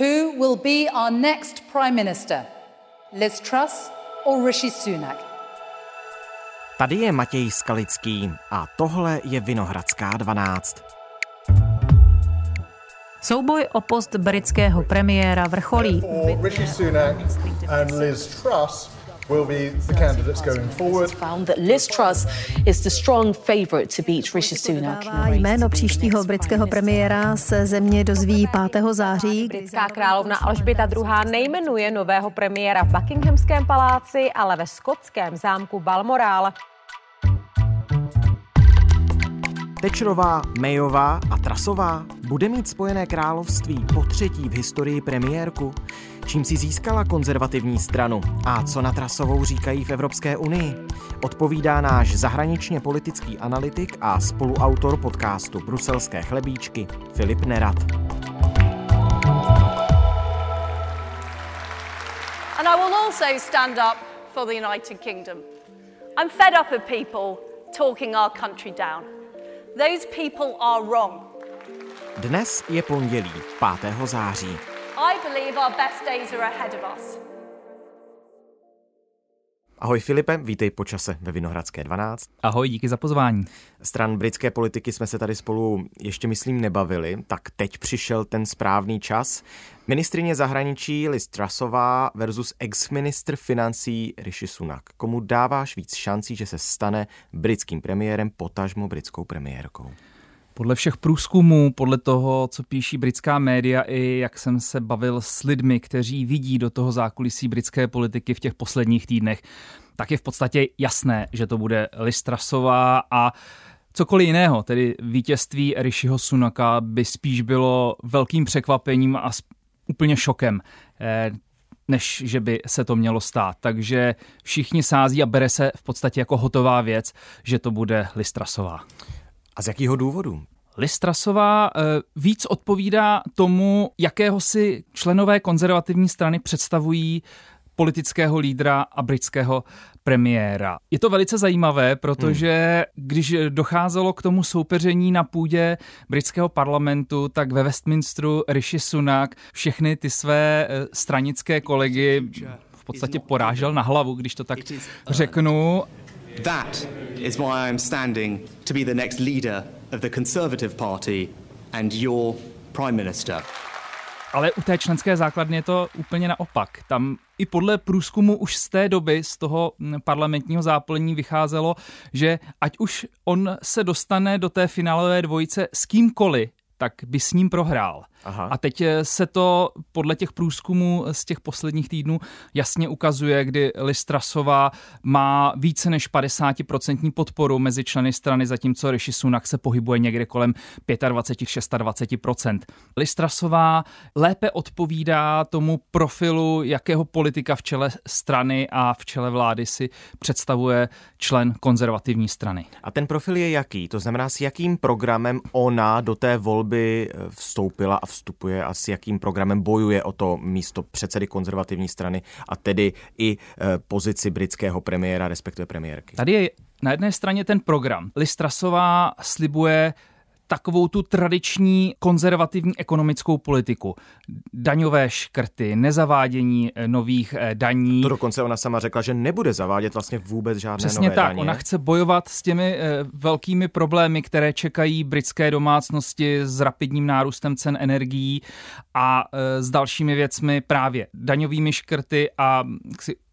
Who will be our next Prime Minister? Liz Truss or Rishi Sunak? Tady je Matěj Skalický a tohle je Vinohradská 12. Souboj o post britského premiéra vrcholí. Rishi Sunak and Liz Truss will be the candidates going forward. Found that Liz Truss is the strong favourite to beat Rishi Sunak. Jméno příštího britského premiéra se země dozví 5. září. Britská královna Alžběta II. nejmenuje nového premiéra v Buckinghamském paláci, ale ve skotském zámku Balmoral. Tečrová, Mayová a Trasová bude mít Spojené království po třetí v historii premiérku, čím si získala konzervativní stranu a co na Trasovou říkají v Evropské unii. Odpovídá náš zahraničně politický analytik a spoluautor podcastu Bruselské chlebíčky Filip Nerad. And I will also stand up for the United Kingdom. I'm fed up of people talking our country down. Those people are wrong. Dnes je pondělí 5. září. I believe our best days are ahead of us. Ahoj Filipe, vítej po čase ve Vinohradské 12. Ahoj, díky za pozvání. Stran britské politiky jsme se tady spolu ještě myslím nebavili, tak teď přišel ten správný čas. Ministrině zahraničí Liz Trussová versus ex-ministr financí Rishi Sunak. Komu dáváš víc šancí, že se stane britským premiérem, potažmo britskou premiérkou? Podle všech průzkumů, podle toho, co píší britská média i jak jsem se bavil s lidmi, kteří vidí do toho zákulisí britské politiky v těch posledních týdnech, tak je v podstatě jasné, že to bude Listrasová a cokoliv jiného, tedy vítězství Rishiho Sunaka by spíš bylo velkým překvapením a úplně šokem eh, než že by se to mělo stát. Takže všichni sází a bere se v podstatě jako hotová věc, že to bude Listrasová. A z jakého důvodu? Listrasová eh, víc odpovídá tomu, jakého si členové konzervativní strany představují politického lídra a britského premiéra. Je to velice zajímavé, protože hmm. když docházelo k tomu soupeření na půdě britského parlamentu, tak ve Westminsteru Rishi Sunak všechny ty své eh, stranické kolegy v podstatě porážel na hlavu, když to tak řeknu. That is why I'm standing to be the next leader of the Conservative Party and your Prime Minister. Ale u té členské základny je to úplně naopak. Tam i podle průzkumu už z té doby, z toho parlamentního záplení vycházelo, že ať už on se dostane do té finálové dvojice s kýmkoliv, tak by s ním prohrál. Aha. A teď eh, se to podle těch průzkumů z těch posledních týdnů jasně ukazuje, kdy Listrasová má více než 50% podporu mezi členy strany, zatímco Rishi Sunak se pohybuje někde kolem 25-26%. Listrasová lépe odpovídá tomu profilu, jakého politika v čele strany a v čele vlády si představuje člen konzervativní strany. A ten profil je jaký? To znamená, s jakým programem ona do té volby eh, vstoupila a vstupuje a s jakým programem bojuje o to místo předsedy konzervativní strany a tedy i e, pozici britského premiéra, respektive premiérky. Tady je na jedné straně ten program. Listrasová slibuje takovou tu tradiční konzervativní ekonomickou politiku. Daňové škrty, nezavádění eh, nových eh, daní. To dokonce ona sama řekla, že nebude zavádět vlastně vůbec žádné Přesně nové tak, daně. ona chce bojovat s těmi eh, velkými problémy, které čekají britské domácnosti s rapidním nárůstem cen energií a s dalšími věcmi právě daňovými škrty a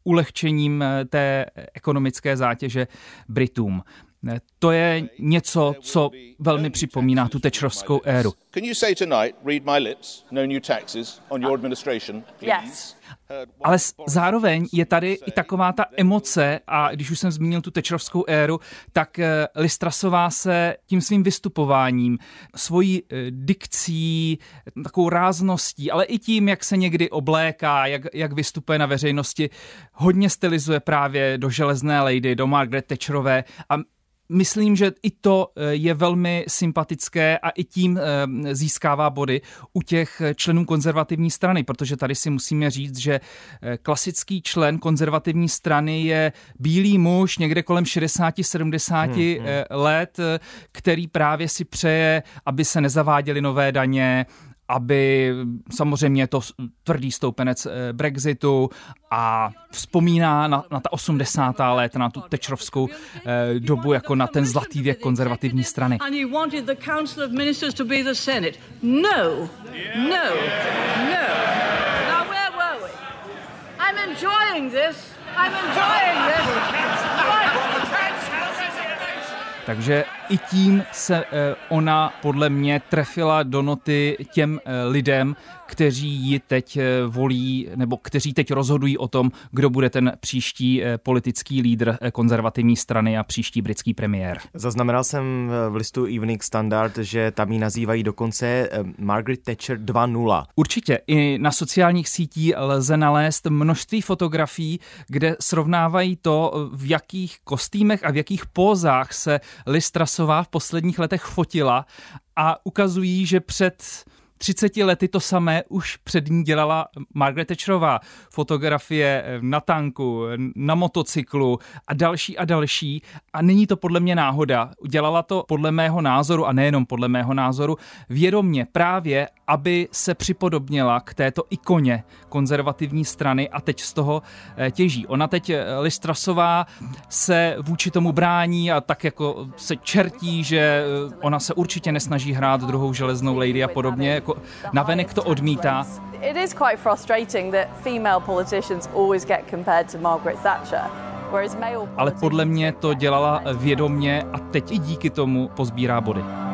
ulehčením té ekonomické zátěže Britům. To je něco, co velmi připomíná tu tečrovskou éru. Ale zároveň je tady i taková ta emoce a když už jsem zmínil tu tečrovskou éru, tak eh, Listrasová se tím svým vystupováním, svojí eh, dikcí, takovou rázností, ale i tím, jak se někdy obléká, jak, jak vystupuje na veřejnosti, hodně stylizuje právě do Železné lady, do Margaret Thatcherové a Myslím, že i to eh, je velmi sympatické a i tím eh, získává body u těch členů konzervativní strany, protože tady si musíme říct, že eh, klasický člen konzervativní strany je bílý muž někde kolem 60-70 hmm, hmm. let, který právě si přeje, aby se nezaváděly nové daně, aby samozřejmě je to tvrdý stoupenec eh, Brexitu a vzpomíná na, na ta 80. léta, na tu tečrovskou eh, dobu jako na ten zlatý věk konzervativní strany. No, no, no. Now where were we? I'm enjoying this. I'm enjoying this. Takže i tím se eh, ona podle mě trefila do noty těm eh, lidem, kteří ji teď eh, volí, nebo kteří teď rozhodují o tom, kdo bude ten příští politický lídr konzervativní strany a příští britský premiér. Zaznamenal jsem v listu Evening Standard, že tam ji nazývají dokonce Margaret Thatcher 2.0. Určitě. I na sociálních sítích lze nalézt množství fotografií, kde srovnávají to, v jakých kostýmech a v jakých pózách se Listrasová v posledních letech fotila a ukazují, že před 30 lety to samé už před ní dělala Margaret Thatcherová. Fotografie na tanku, na motocyklu a další a další. A není to podle mě náhoda. Dělala to podle mého názoru a nejenom podle mého názoru vědomně právě, aby se připodobnila k této ikoně konzervativní strany a teď z toho eh, těží. Ona teď, eh, Listrasová, se vůči tomu brání a tak jako se čertí, že eh, ona se určitě nesnaží hrát druhou železnou lady a podobně jako navenek to odmítá. It is quite frustrating that female politicians always get compared to Margaret Thatcher. Ale podle mě to dělala vědomně a teď i díky tomu pozbírá body.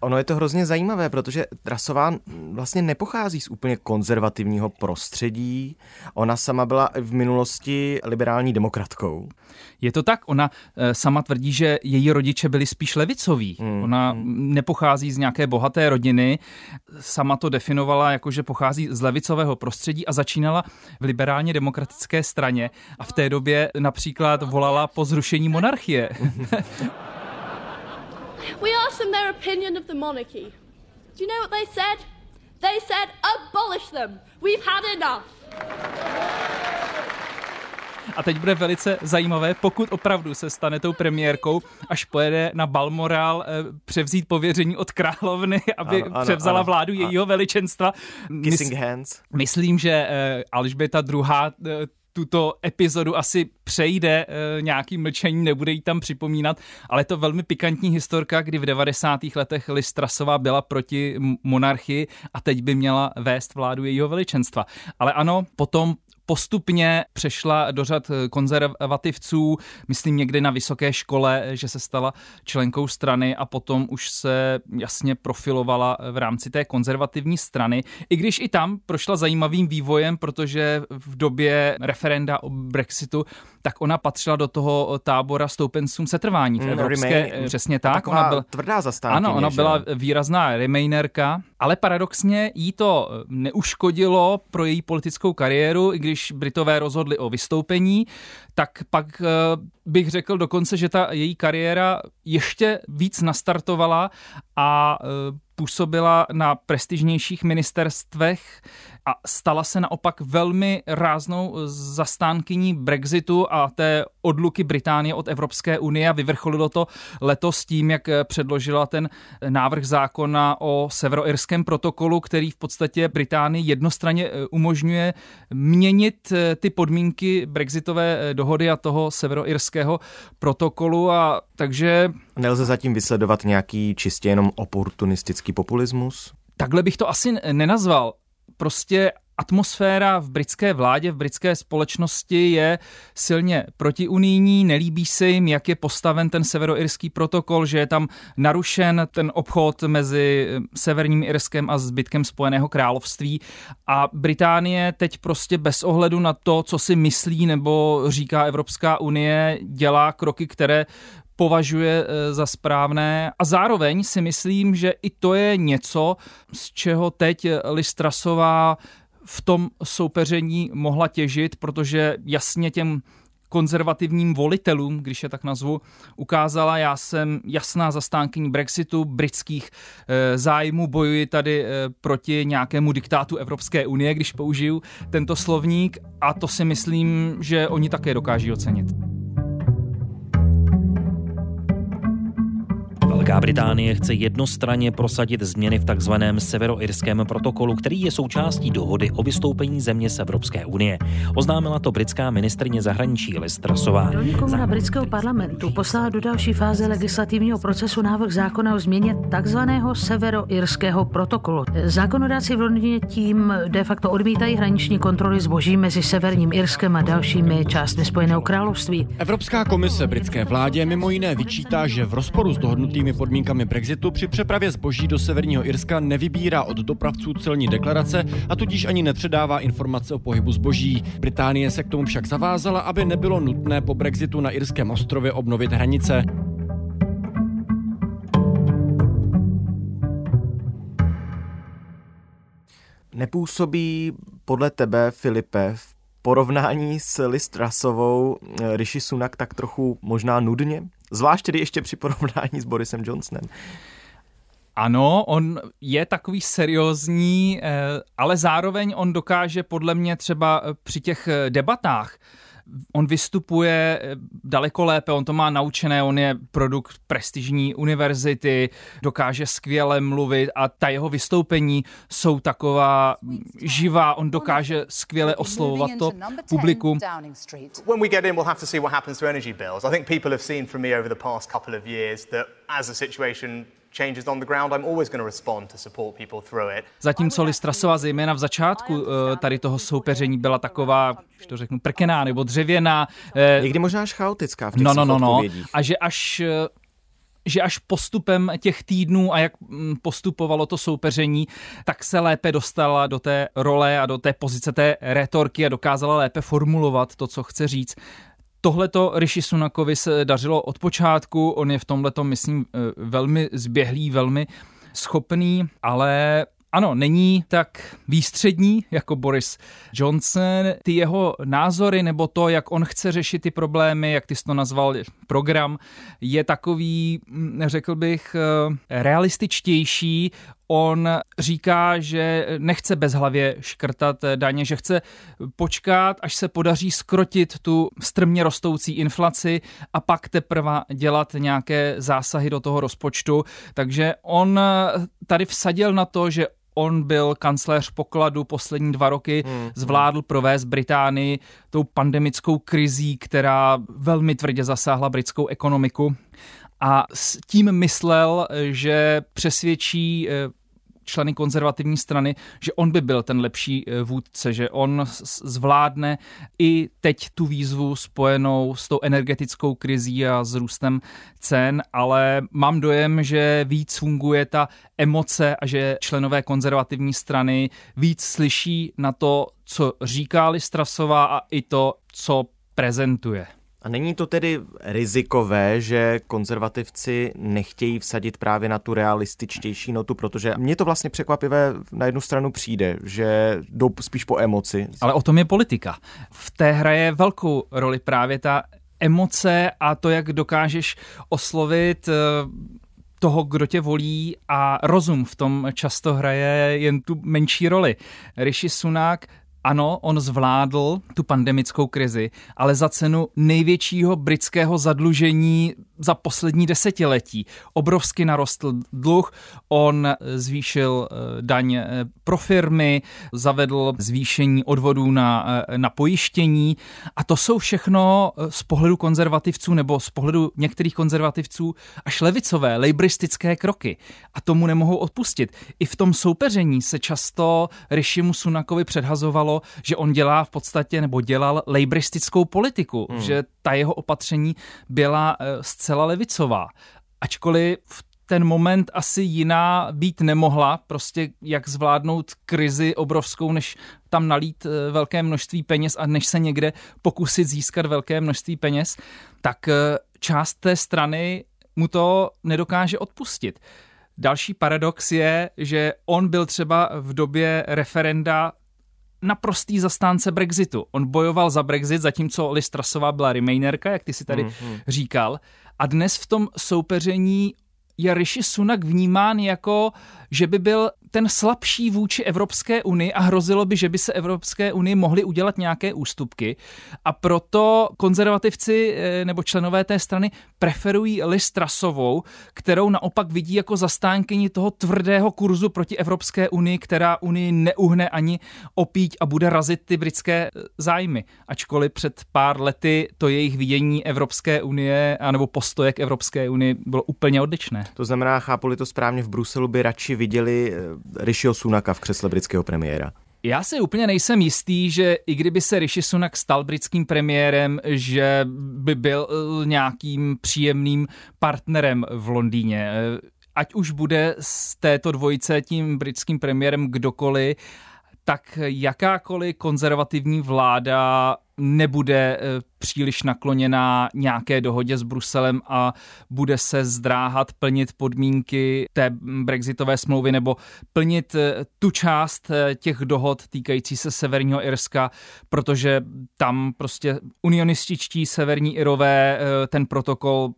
Ono je to hrozně zajímavé, protože Trasová vlastně nepochází z úplně konzervativního prostředí. Ona sama byla v minulosti liberální demokratkou. Je to tak, ona eh, sama tvrdí, že její rodiče byli spíš levicoví. Hmm. Ona hmm. nepochází z nějaké bohaté rodiny, sama to definovala jako, že pochází z levicového prostředí a začínala v liberálně demokratické straně a v té době například volala po zrušení monarchie. We asked them their opinion of the monarchy. Do you know what they said? They said, abolish them. We've had enough. A teď bude velice zajímavé, pokud opravdu se stane tou premiérkou, až pojede na Balmoral eh, převzít pověření od královny, aby ano, ano, převzala ano, vládu ano. jejího veličenstva. Kissing hands. Myslím, že eh, Alžběta II tuto epizodu asi přejde e, nějakým mlčením, nebude jí tam připomínat, ale to velmi pikantní historka, kdy v 90. letech Listrasová byla proti monarchii a teď by měla vést vládu jejího veličenstva. Ale ano, potom postupně přešla do řad konzervativců, myslím někdy na vysoké škole, že se stala členkou strany a potom už se jasně profilovala v rámci té konzervativní strany, i když i tam prošla zajímavým vývojem, protože v době referenda o Brexitu tak ona patřila do toho tábora stoupencům setrvání v mm, Evropské, mm, přesně tak. Ona byla tvrdá zastánkyně. Ano, ona že? byla výrazná remainerka, ale paradoxně jí to neuškodilo pro její politickou kariéru, i když Britové rozhodli o vystoupení, tak pak eh, bych řekl dokonce, že ta její kariéra ještě víc nastartovala a eh, působila na prestižnějších ministerstvech a stala se naopak velmi ráznou zastánkyní Brexitu a té odluky Británie od Evropské unie a vyvrcholilo to letos tím, jak předložila ten návrh zákona o severoirském protokolu, který v podstatě Británii jednostranně eh, umožňuje měnit eh, ty podmínky brexitové eh, dohody a toho severoirského protokolu a takže... Nelze zatím vysledovat nějaký čistě jenom oportunistický populismus? Takhle bych to asi nenazval prostě atmosféra v britské vládě, v britské společnosti je silně protiunijní, nelíbí se jim, jak je postaven ten severoirský protokol, že je tam narušen ten obchod mezi severním Irskem a zbytkem Spojeného království. A Británie teď prostě bez ohledu na to, co si myslí nebo říká Evropská unie, dělá kroky, které považuje eh, za správné a zároveň si myslím, že i to je něco, z čeho teď Listrasová v tom soupeření mohla těžit, protože jasně těm konzervativním volitelům, když je tak nazvu, ukázala, já jsem jasná zastánkyní Brexitu, britských e, zájmů, bojuji tady e, proti nějakému diktátu Evropské unie, když použiju tento slovník a to si myslím, že oni také dokáží ocenit. Velká Británie chce jednostranně prosadit změny v takzvaném severoirském protokolu, který je součástí dohody o vystoupení země z Evropské unie. Oznámila to britská ministrině zahraničí Liz Trussová. Dolní komora britského parlamentu poslala do další fáze legislativního procesu návrh zákona o změně takzvaného severoirského protokolu. Zákonodáci v Londýně tím de facto odmítají hraniční kontroly zboží mezi severním Irskem a dalšími částmi Spojeného království. Evropská komise britské vládě mimo jiné vyčítá, že v rozporu s dohodnutými podmínkami Brexitu při přepravě zboží do severního Irska nevybírá od dopravců celní deklarace a tudíž ani nepředává informace o pohybu zboží. Británie se k tomu však zavázala, aby nebylo nutné po Brexitu na irském ostrově obnovit hranice. Nepůsobí podle tebe, Filipe, v porovnání s Listrasovou eh, Rishi Sunak tak trochu možná nudně? Zvlášť tedy ještě při porovnání s Borisem Johnsonem. Ano, on je takový seriózní, eh, ale zároveň on dokáže podle mě třeba při těch debatách on vystupuje eh, daleko lépe, on to má naučené, on je produkt prestižní univerzity, dokáže skvěle mluvit a ta jeho vystoupení jsou taková živá, on dokáže skvěle oslovovat to publikum. When we get in, we'll have to see what happens to energy bills. I think people have seen from me over the past couple of years that as a situation changes on the ground, I'm always going to respond to support people through it. Zatímco Listrasova zejména v začátku eh, tady toho soupeření byla taková, že to řeknu, prkená nebo dřevěná. Eh, Někdy možná až chaotická v těch no, no, no, no. A že až eh, že až postupem těch týdnů a jak mm, postupovalo to soupeření, tak se lépe dostala do té role a do té pozice té retorky a dokázala lépe formulovat to, co chce říct. Tohle to Rishi Sunakovi se dařilo od počátku, on je v tomhle myslím, eh, velmi zběhlý, velmi schopný, ale ano, není tak výstřední jako Boris Johnson. Ty jeho názory nebo to, jak on chce řešit ty problémy, jak ty jsi to nazval program, je takový, hm, řekl bych, eh, realističtější. On říká, že nechce bezhlavě škrtat daně, že chce počkat, až se podaří skrotit tu strmě rostoucí inflaci a pak teprve dělat nějaké zásahy do toho rozpočtu. Takže on tady vsadil na to, že on byl kancléř pokladu poslední dva roky, hmm. zvládl provést Británii tou pandemickou krizí, která velmi tvrdě zasáhla britskou ekonomiku a s tím myslel, že přesvědčí eh, členy konzervativní strany, že on by byl ten lepší eh, vůdce, že on zvládne i teď tu výzvu spojenou s tou energetickou krizí a s růstem cen, ale mám dojem, že víc funguje ta emoce a že členové konzervativní strany víc slyší na to, co říká Listrasová a i to, co prezentuje. A není to tedy rizikové, že konzervativci nechtějí vsadit právě na tu realističtější notu, protože mně to vlastně překvapivé na jednu stranu přijde, že jdou spíš po emoci. Ale o tom je politika. V té hraje velkou roli právě ta emoce a to, jak dokážeš oslovit eh, toho, kdo tě volí a rozum v tom často hraje jen tu menší roli. Rishi Sunak ano, on zvládl tu pandemickou krizi, ale za cenu největšího britského zadlužení za poslední desetiletí. Obrovsky narostl dluh, on zvýšil eh, daň eh, pro firmy, zavedl zvýšení odvodů na, eh, na pojištění a to jsou všechno z pohledu konzervativců nebo z pohledu některých konzervativců až levicové, lejbristické kroky a tomu nemohou odpustit. I v tom soupeření se často Rishimu Sunakovi předhazovalo, že on dělá v podstatě nebo dělal lejbristickou politiku, hmm. že ta jeho opatření byla zcela levicová. Ačkoliv v ten moment asi jiná být nemohla, prostě jak zvládnout krizi obrovskou, než tam nalít eh, velké množství peněz a než se někde pokusit získat velké množství peněz, tak eh, část té strany mu to nedokáže odpustit. Další paradox je, že on byl třeba v době referenda naprostý zastánce Brexitu. On bojoval za Brexit, zatímco Liz Trussová byla remainerka, jak ty si tady mm-hmm. říkal. A dnes v tom soupeření je Rishi Sunak vnímán jako, že by byl ten slabší vůči Evropské unii a hrozilo by, že by se Evropské unii mohly udělat nějaké ústupky a proto konzervativci eh, nebo členové té strany preferují Liz Trasovou, kterou naopak vidí jako zastánkyni toho tvrdého kurzu proti Evropské unii, která unii neuhne ani opíť a bude razit ty britské eh, zájmy. Ačkoliv před pár lety to jejich vidění Evropské unie anebo postoje k Evropské unii bylo úplně odlišné. To znamená, chápu to správně, v Bruselu by radši viděli Rishiho Sunaka v křesle britského premiéra. Já si úplně nejsem jistý, že i kdyby se Rishi Sunak stal britským premiérem, že by byl eh, nějakým příjemným partnerem v Londýně. Eh, ať už bude z této dvojice tím britským premiérem kdokoliv, tak jakákoliv konzervativní vláda nebude eh, příliš nakloněná nějaké dohodě s Bruselem a bude se zdráhat plnit podmínky té brexitové smlouvy nebo plnit eh, tu část eh, těch dohod týkající se Severního Irska, protože tam prostě unionističtí severní Irové ten protokol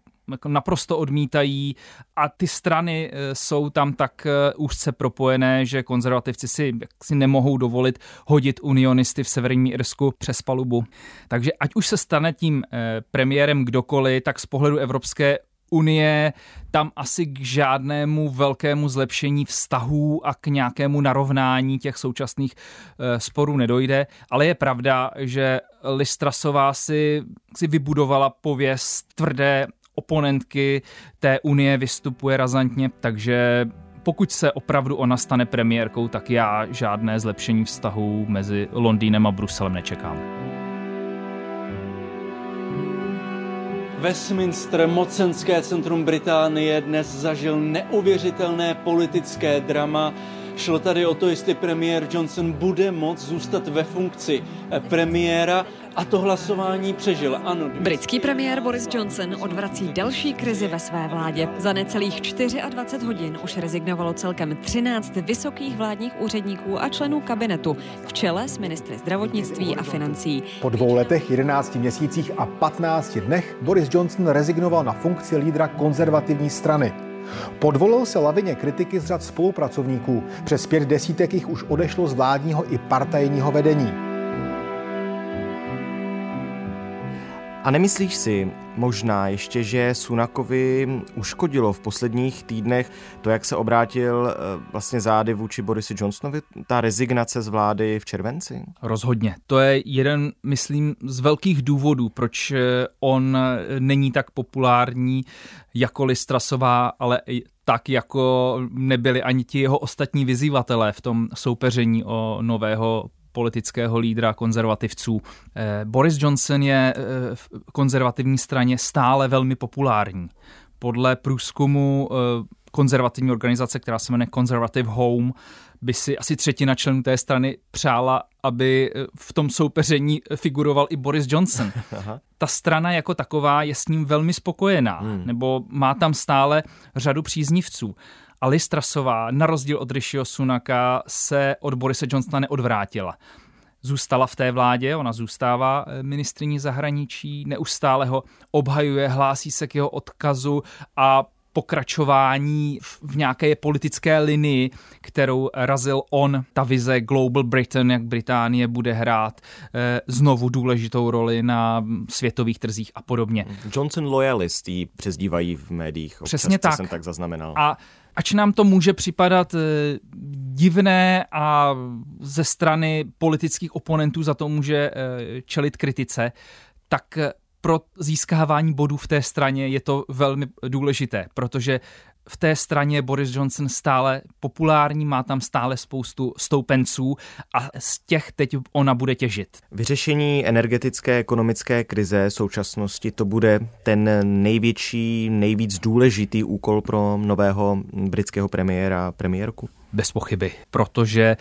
naprosto odmítají a ty strany eh, jsou tam tak eh, úzce propojené, že konzervativci si, si nemohou dovolit hodit unionisty v severním Irsku přes palubu. Takže ať už se stane tím eh, premiérem kdokoliv, tak z pohledu Evropské unie tam asi k žádnému velkému zlepšení vztahů a k nějakému narovnání těch současných sporů nedojde, ale je pravda, že Listrasová si, si vybudovala pověst tvrdé oponentky té unie vystupuje razantně, takže pokud se opravdu ona stane premiérkou, tak já žádné zlepšení vztahů mezi Londýnem a Bruselem nečekám. Westminster, mocenské centrum Británie, dnes zažil neuvěřitelné politické drama. Šlo tady o to, jestli premiér Johnson bude moct zůstat ve funkci premiéra a to hlasování přežil. Ano. Britský premiér Boris Johnson odvrací další krizi ve své vládě. Za necelých 24 hodin už rezignovalo celkem 13 vysokých vládních úředníků a členů kabinetu, v čele s ministry zdravotnictví a financí. Po dvou letech, 11 měsících a 15 dnech Boris Johnson rezignoval na funkci lídra konzervativní strany. Podvolil se lavině kritiky z řad spolupracovníků. Přes pět desítek jich už odešlo z vládního i partajního vedení. A nemyslíš si možná ještě, že Sunakovi uškodilo v posledních týdnech to, jak se obrátil eh, vlastně zády vůči Borisi Johnsonovi, ta rezignace z vlády v červenci? Rozhodně. To je jeden, myslím, z velkých důvodů, proč eh, on není tak populární jako Listrasová, ale tak jako nebyli ani ti jeho ostatní vyzývatelé v tom soupeření o nového politického lídra konzervativců. Eh, Boris Johnson je eh, v konzervativní straně stále velmi populární. Podle průzkumu eh, konzervativní organizace, která se jmenuje Conservative Home, by si asi třetina členů té strany přála, aby v tom soupeření figuroval i Boris Johnson. Aha. Ta strana jako taková je s ním velmi spokojená, hmm. nebo má tam stále řadu příznivců. A Liz Trasová, na rozdíl od Rishiho Sunaka, se od Borise Johnsona neodvrátila. Zůstala v té vládě, ona zůstává eh, ministriní zahraničí, neustále ho obhajuje, hlásí se k jeho odkazu a pokračování v nějaké politické linii, kterou razil on, ta vize Global Britain, jak Británie bude hrát eh, znovu důležitou roli na světových trzích a podobně. Johnson loyalist jí přezdívají v médiích. Občas, Přesně tak. jsem tak zaznamenal. A ač nám to může připadat eh, divné a ze strany politických oponentů za to může eh, čelit kritice, tak eh, pro získávání bodů v té straně je to velmi důležité, protože v té straně Boris Johnson stále populární, má tam stále spoustu stoupenců a z těch teď ona bude těžit. Vyřešení energetické ekonomické krize současnosti to bude ten největší, nejvíc důležitý úkol pro nového britského premiéra, premiérku? Bez pochyby, protože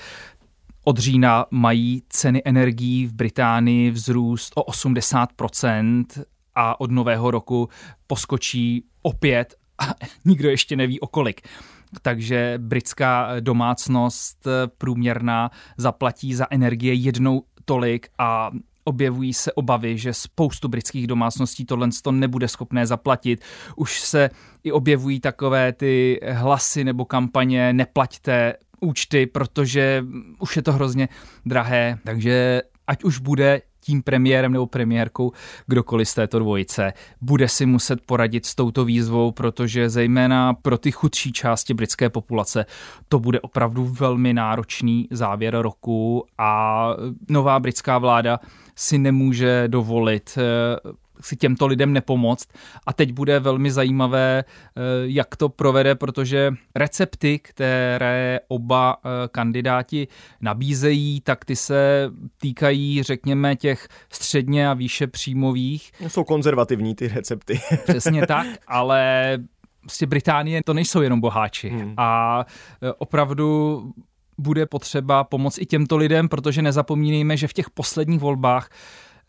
od října mají ceny energií v Británii vzrůst o 80% a od nového roku poskočí opět a nikdo ještě neví o kolik. Takže britská domácnost průměrná zaplatí za energie jednou tolik a objevují se obavy, že spoustu britských domácností tohle to nebude schopné zaplatit. Už se i objevují takové ty hlasy nebo kampaně neplaťte účty, protože už je to hrozně drahé, takže ať už bude tím premiérem nebo premiérkou kdokoliv z této dvojice, bude si muset poradit s touto výzvou, protože zejména pro ty chudší části britské populace to bude opravdu velmi náročný závěr roku a nová britská vláda si nemůže dovolit eh, si těmto lidem nepomoct. A teď bude velmi zajímavé, eh, jak to provede, protože recepty, které oba eh, kandidáti nabízejí, tak ty se týkají, řekněme, těch středně a výše příjmových. Jsou konzervativní ty recepty. Přesně tak, ale prostě Británie to nejsou jenom boháči. Hmm. A eh, opravdu bude potřeba pomoct i těmto lidem, protože nezapomínejme, že v těch posledních volbách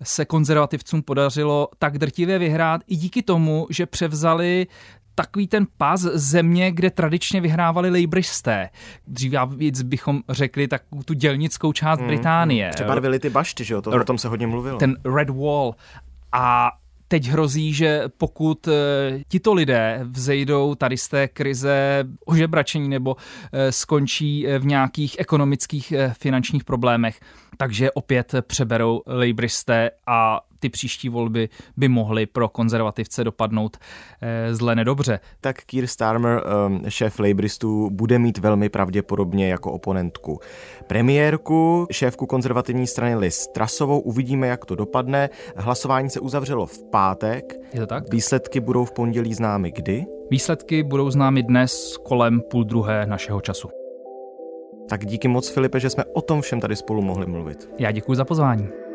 se konzervativcům podařilo tak drtivě vyhrát i díky tomu, že převzali takový ten pás země, kde tradičně vyhrávali lejbristé. Dřív víc bychom řekli tak tu dělnickou část hmm, Británie. Přebarvili ty bašty, že jo? To, o tom se hodně mluvilo. Ten Red Wall. A teď hrozí, že pokud eh, tito lidé vzejdou tady z té krize ožebračení nebo eh, skončí eh, v nějakých ekonomických finančních problémech, takže opět přeberou lejbristé a ty příští volby by mohly pro konzervativce dopadnout eh, zle nedobře. Tak Keir Starmer, ehm, šéf Labouristů, bude mít velmi pravděpodobně jako oponentku premiérku, šéfku konzervativní strany Liz Trasovou. Uvidíme, jak to dopadne. Hlasování se uzavřelo v pátek. Je to tak? Výsledky budou v pondělí známy kdy? Výsledky budou známy dnes kolem půl druhé našeho času. Tak díky moc, Filipe, že jsme o tom všem tady spolu mohli mluvit. Já děkuji za pozvání.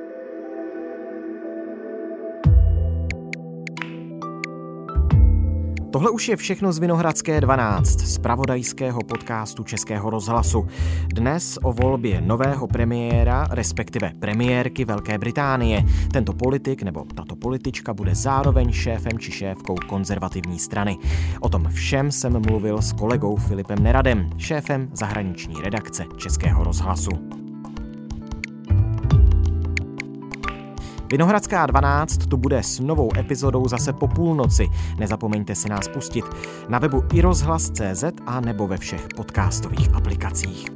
Tohle už je všechno z Vinohradské 12, z pravodajského podcastu Českého rozhlasu. Dnes o volbě nového premiéra, respektive premiérky Velké Británie. Tento politik nebo tato politička bude zároveň šéfem či šéfkou konzervativní strany. O tom všem jsem mluvil s kolegou Filipem Neradem, šéfem zahraniční redakce Českého rozhlasu. Vinohradská 12 tu bude s novou epizodou zase po půlnoci. Nezapomeňte si nás pustit na webu iRozhlas.cz a nebo ve všech podcastových aplikacích.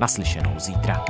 Naslyšenou zítra.